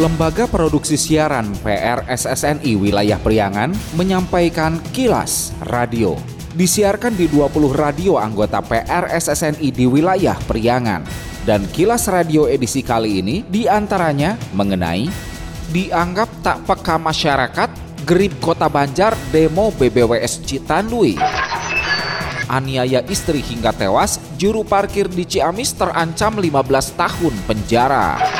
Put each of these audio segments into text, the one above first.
Lembaga Produksi Siaran PRSSNI Wilayah Priangan menyampaikan kilas radio. Disiarkan di 20 radio anggota PRSSNI di wilayah Priangan. Dan kilas radio edisi kali ini di antaranya mengenai dianggap tak peka masyarakat, Grip Kota Banjar demo BBWS Citandui. Aniaya istri hingga tewas, juru parkir di Ciamis terancam 15 tahun penjara.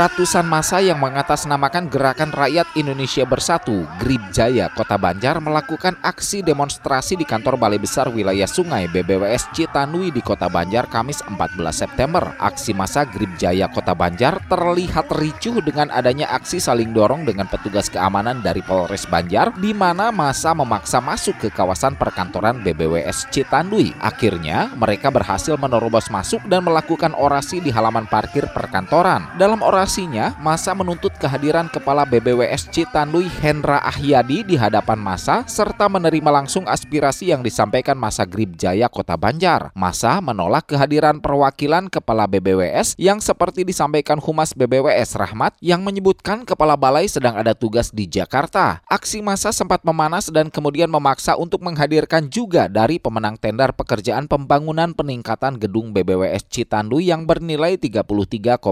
Ratusan masa yang mengatasnamakan Gerakan Rakyat Indonesia Bersatu, Grib Jaya, Kota Banjar melakukan aksi demonstrasi di kantor Balai Besar Wilayah Sungai BBWS Citanui di Kota Banjar Kamis 14 September. Aksi masa Grib Jaya Kota Banjar terlihat ricuh dengan adanya aksi saling dorong dengan petugas keamanan dari Polres Banjar di mana masa memaksa masuk ke kawasan perkantoran BBWS Citandui. Akhirnya, mereka berhasil menerobos masuk dan melakukan orasi di halaman parkir perkantoran. Dalam orasinya, masa menuntut kehadiran Kepala BBWS Citandui Hendra Ahyadi di hadapan masa serta menerima langsung aspirasi yang disampaikan masa Grib Jaya Kota Banjar. Masa menolak kehadiran perwakilan Kepala BBWS yang seperti disampaikan Humas BBWS Rahmat yang menyebutkan Kepala Balai sedang ada tugas di Jakarta. Aksi masa sempat memanas dan kemudian memaksa untuk menghadirkan juga dari pemenang tender pekerjaan pembangunan peningkatan gedung BBWS Citandui yang bernilai 33,9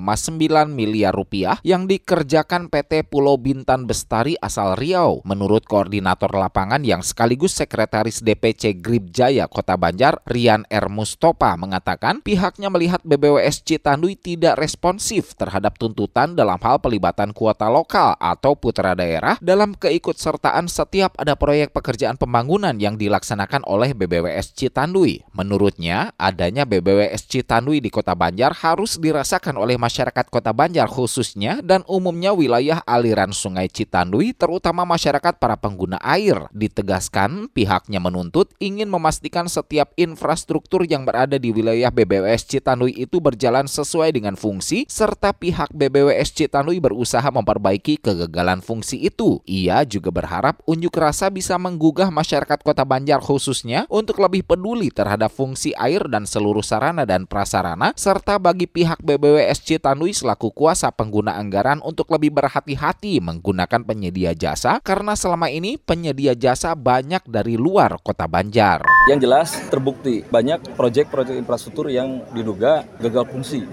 miliar rupiah yang dikerjakan PT Pulau Bintan Bestari asal Riau. Menurut koordinator lapangan yang sekaligus sekretaris DPC Grib Jaya Kota Banjar, Rian R. Mustopa mengatakan pihaknya melihat BBWS Citandui tidak responsif terhadap tuntutan dalam hal pelibatan kuota lokal atau putra daerah dalam keikutsertaan setiap ada proyek pekerjaan pembangunan yang dilaksanakan oleh BBWS Citandui. Menurutnya, adanya BBWS Citandui di Kota Banjar harus dirasakan oleh masyarakat Kota Banjar khususnya dan umumnya wilayah aliran Sungai Citandui terutama masyarakat para pengguna air. Ditegaskan pihaknya menuntut ingin memastikan setiap infrastruktur yang berada di wilayah BBWS Citandui itu berjalan sesuai dengan fungsi serta pihak BBWS Citandui berusaha memperbaiki kegagalan fungsi itu. Ia juga berharap unjuk rasa bisa menggugah masyarakat Kota Banjar khususnya untuk lebih peduli terhadap fungsi air dan seluruh sarana dan prasarana serta bagi pihak BBWS Citandui selaku kuasa pengguna anggaran untuk lebih berhati-hati menggunakan penyedia jasa karena selama ini penyedia jasa banyak dari luar Kota Banjar. Yang jelas terbukti banyak proyek-proyek infrastruktur yang diduga gagal fungsi.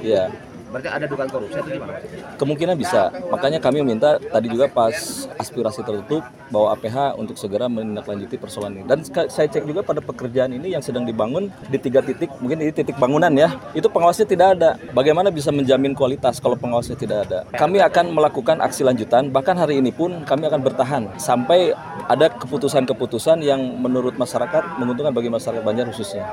Ya, Berarti ada dugaan korupsi atau gimana? kemungkinan bisa. Makanya kami minta tadi juga pas aspirasi tertutup bahwa APH untuk segera menindaklanjuti persoalan ini. Dan saya cek juga pada pekerjaan ini yang sedang dibangun di tiga titik, mungkin di titik bangunan ya, itu pengawasnya tidak ada. Bagaimana bisa menjamin kualitas kalau pengawasnya tidak ada? Kami akan melakukan aksi lanjutan, bahkan hari ini pun kami akan bertahan sampai ada keputusan-keputusan yang menurut masyarakat menguntungkan bagi masyarakat Banjar khususnya.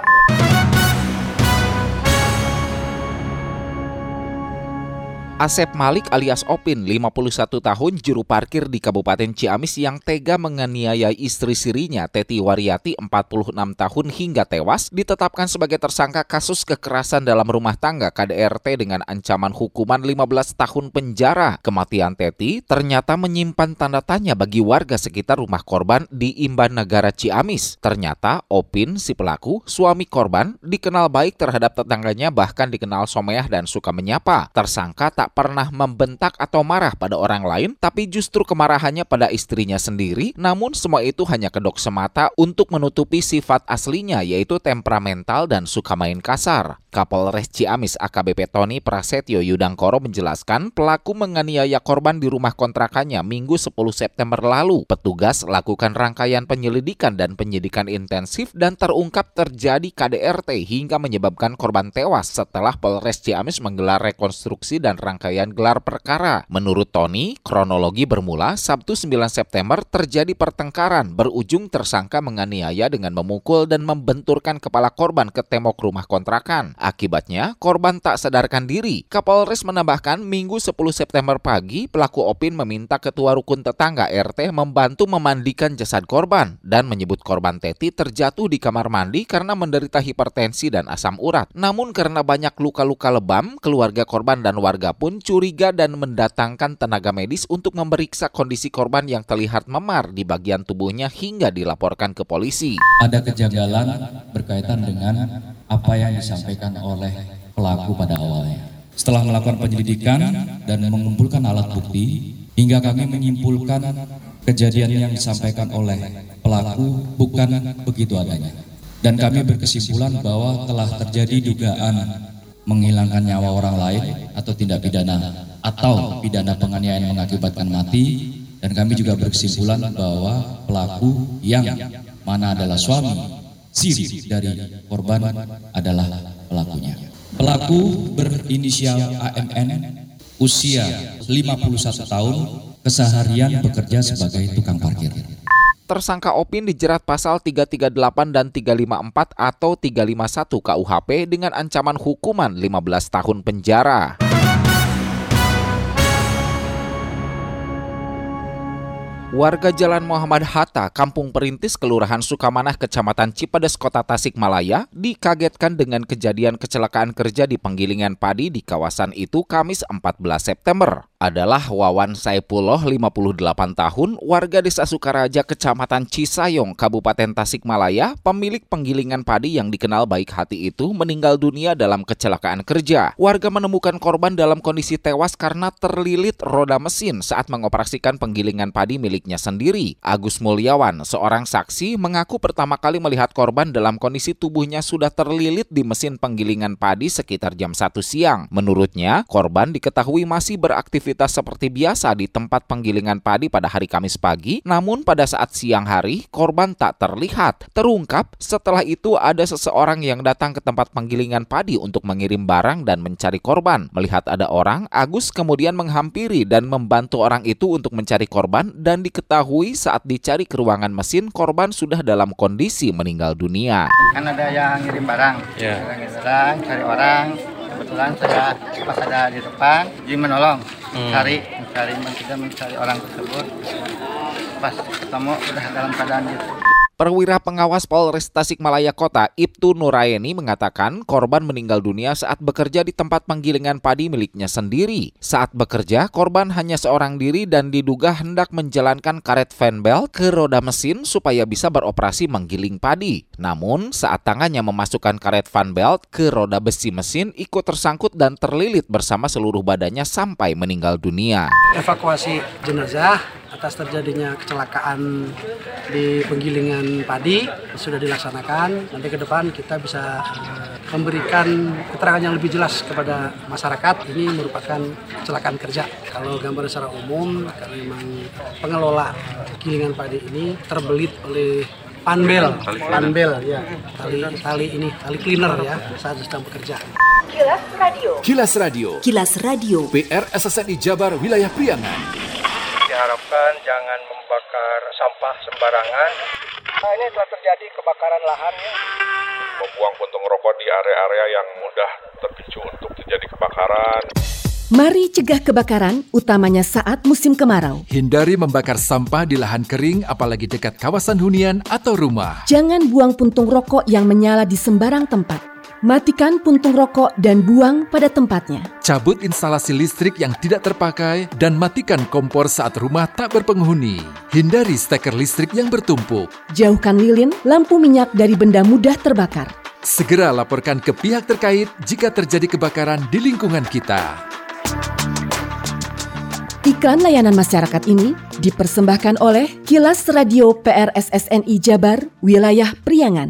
Asep Malik alias Opin, 51 tahun, juru parkir di Kabupaten Ciamis yang tega menganiaya istri sirinya, Teti Wariati, 46 tahun hingga tewas, ditetapkan sebagai tersangka kasus kekerasan dalam rumah tangga KDRT dengan ancaman hukuman 15 tahun penjara. Kematian Teti ternyata menyimpan tanda tanya bagi warga sekitar rumah korban di Imban Negara Ciamis. Ternyata Opin, si pelaku, suami korban, dikenal baik terhadap tetangganya bahkan dikenal someah dan suka menyapa. Tersangka tak pernah membentak atau marah pada orang lain, tapi justru kemarahannya pada istrinya sendiri. Namun semua itu hanya kedok semata untuk menutupi sifat aslinya yaitu temperamental dan suka main kasar. Kapolres Ciamis AKBP Tony Prasetyo Yudangkoro menjelaskan pelaku menganiaya korban di rumah kontrakannya Minggu 10 September lalu. Petugas lakukan rangkaian penyelidikan dan penyidikan intensif dan terungkap terjadi KDRT hingga menyebabkan korban tewas setelah Polres Ciamis menggelar rekonstruksi dan rangkaian rangkaian gelar perkara. Menurut Tony, kronologi bermula Sabtu 9 September terjadi pertengkaran berujung tersangka menganiaya dengan memukul dan membenturkan kepala korban ke tembok rumah kontrakan. Akibatnya, korban tak sadarkan diri. Kapolres menambahkan Minggu 10 September pagi, pelaku Opin meminta ketua rukun tetangga RT membantu memandikan jasad korban dan menyebut korban Teti terjatuh di kamar mandi karena menderita hipertensi dan asam urat. Namun karena banyak luka-luka lebam, keluarga korban dan warga pun curiga dan mendatangkan tenaga medis untuk memeriksa kondisi korban yang terlihat memar di bagian tubuhnya hingga dilaporkan ke polisi. Ada kejanggalan berkaitan dengan apa yang disampaikan oleh pelaku pada awalnya. Setelah melakukan penyelidikan dan mengumpulkan alat bukti, hingga kami menyimpulkan kejadian yang disampaikan oleh pelaku bukan begitu adanya. Dan kami berkesimpulan bahwa telah terjadi dugaan menghilangkan nyawa orang lain atau tindak pidana atau pidana penganiayaan mengakibatkan mati dan kami juga berkesimpulan bahwa pelaku yang mana adalah suami siri dari korban adalah pelakunya. Pelaku berinisial AMN, usia 51 tahun, keseharian bekerja sebagai tukang parkir. Tersangka Opin dijerat pasal 338 dan 354 atau 351 KUHP dengan ancaman hukuman 15 tahun penjara. Warga Jalan Muhammad Hatta, Kampung Perintis, Kelurahan Sukamanah, Kecamatan Cipadas, Kota Tasikmalaya, dikagetkan dengan kejadian kecelakaan kerja di penggilingan padi di kawasan itu Kamis 14 September adalah Wawan Saipullah 58 tahun, warga desa Sukaraja, Kecamatan Cisayong, Kabupaten Tasikmalaya, pemilik penggilingan padi yang dikenal baik hati itu meninggal dunia dalam kecelakaan kerja. Warga menemukan korban dalam kondisi tewas karena terlilit roda mesin saat mengoperasikan penggilingan padi miliknya sendiri. Agus Mulyawan, seorang saksi, mengaku pertama kali melihat korban dalam kondisi tubuhnya sudah terlilit di mesin penggilingan padi sekitar jam 1 siang. Menurutnya, korban diketahui masih beraktivitas aktivitas seperti biasa di tempat penggilingan padi pada hari Kamis pagi, namun pada saat siang hari korban tak terlihat. Terungkap setelah itu ada seseorang yang datang ke tempat penggilingan padi untuk mengirim barang dan mencari korban. Melihat ada orang, Agus kemudian menghampiri dan membantu orang itu untuk mencari korban dan diketahui saat dicari ke ruangan mesin korban sudah dalam kondisi meninggal dunia. Kan ada yang ngirim barang, yeah. ngirim barang, cari orang, kebetulan saya pas ada di depan jadi menolong hmm. cari mencari mencari mencari orang tersebut pas ketemu udah dalam keadaan gitu Perwira pengawas Polres Tasikmalaya Kota, Ibtu Nuraini mengatakan korban meninggal dunia saat bekerja di tempat penggilingan padi miliknya sendiri. Saat bekerja, korban hanya seorang diri dan diduga hendak menjalankan karet fan belt ke roda mesin supaya bisa beroperasi menggiling padi. Namun, saat tangannya memasukkan karet fan belt ke roda besi mesin ikut tersangkut dan terlilit bersama seluruh badannya sampai meninggal dunia. Evakuasi jenazah atas terjadinya kecelakaan di penggilingan padi sudah dilaksanakan. Nanti ke depan kita bisa eh, memberikan keterangan yang lebih jelas kepada masyarakat. Ini merupakan kecelakaan kerja. Kalau gambar secara umum, karena memang pengelola gilingan padi ini terbelit oleh panbel, panbel ya, tali tali ini, tali cleaner ya saat sedang bekerja. Kilas Radio. Kilas Radio. Kilas Radio. PR SSNI Jabar Wilayah Priangan diharapkan jangan membakar sampah sembarangan. Nah, ini telah terjadi kebakaran lahan ya. Membuang puntung rokok di area-area yang mudah terpicu untuk terjadi kebakaran. Mari cegah kebakaran, utamanya saat musim kemarau. Hindari membakar sampah di lahan kering, apalagi dekat kawasan hunian atau rumah. Jangan buang puntung rokok yang menyala di sembarang tempat. Matikan puntung rokok dan buang pada tempatnya. Cabut instalasi listrik yang tidak terpakai dan matikan kompor saat rumah tak berpenghuni. Hindari steker listrik yang bertumpuk. Jauhkan lilin, lampu minyak dari benda mudah terbakar. Segera laporkan ke pihak terkait jika terjadi kebakaran di lingkungan kita. Iklan layanan masyarakat ini dipersembahkan oleh Kilas Radio PRSSNI Jabar, Wilayah Priangan.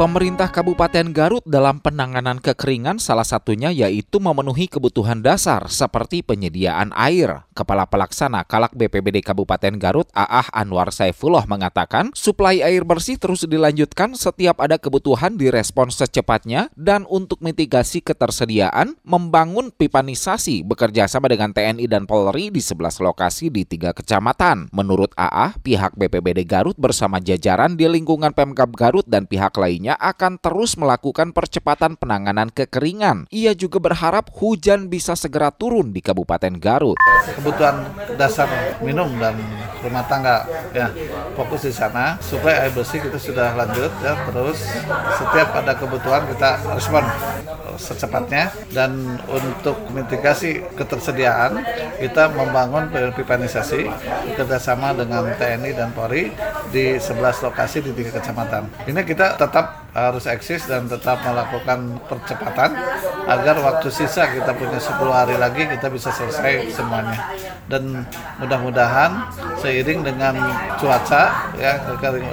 Pemerintah Kabupaten Garut dalam penanganan kekeringan salah satunya yaitu memenuhi kebutuhan dasar seperti penyediaan air. Kepala Pelaksana Kalak BPBD Kabupaten Garut Aah Anwar Saifullah mengatakan suplai air bersih terus dilanjutkan setiap ada kebutuhan direspon secepatnya dan untuk mitigasi ketersediaan membangun pipanisasi bekerja sama dengan TNI dan Polri di 11 lokasi di tiga kecamatan. Menurut Aah, pihak BPBD Garut bersama jajaran di lingkungan Pemkab Garut dan pihak lainnya akan terus melakukan percepatan penanganan kekeringan. Ia juga berharap hujan bisa segera turun di Kabupaten Garut. Kebutuhan dasar minum dan rumah tangga ya fokus di sana. Suplai air bersih kita sudah lanjut ya terus setiap ada kebutuhan kita respon secepatnya dan untuk mitigasi ketersediaan kita membangun pipanisasi kerjasama dengan TNI dan Polri di 11 lokasi di tiga kecamatan. Ini kita tetap harus eksis dan tetap melakukan percepatan agar waktu sisa kita punya 10 hari lagi kita bisa selesai semuanya dan mudah-mudahan seiring dengan cuaca ya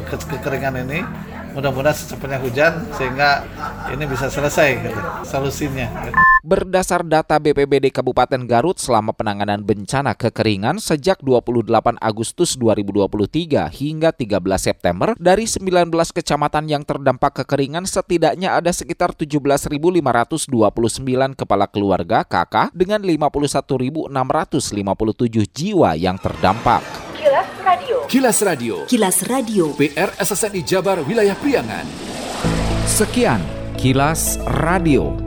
kekeringan ini mudah-mudahan secepatnya hujan sehingga ini bisa selesai gitu, solusinya. Berdasar data BPBD Kabupaten Garut selama penanganan bencana kekeringan sejak 28 Agustus 2023 hingga 13 September dari 19 kecamatan yang terdampak kekeringan setidaknya ada sekitar 17.529 kepala keluarga KK dengan 51.657 jiwa yang terdampak. Kilas Radio. Kilas Radio. Kilas Radio. PR SSNI Jabar Wilayah Priangan. Sekian Kilas Radio.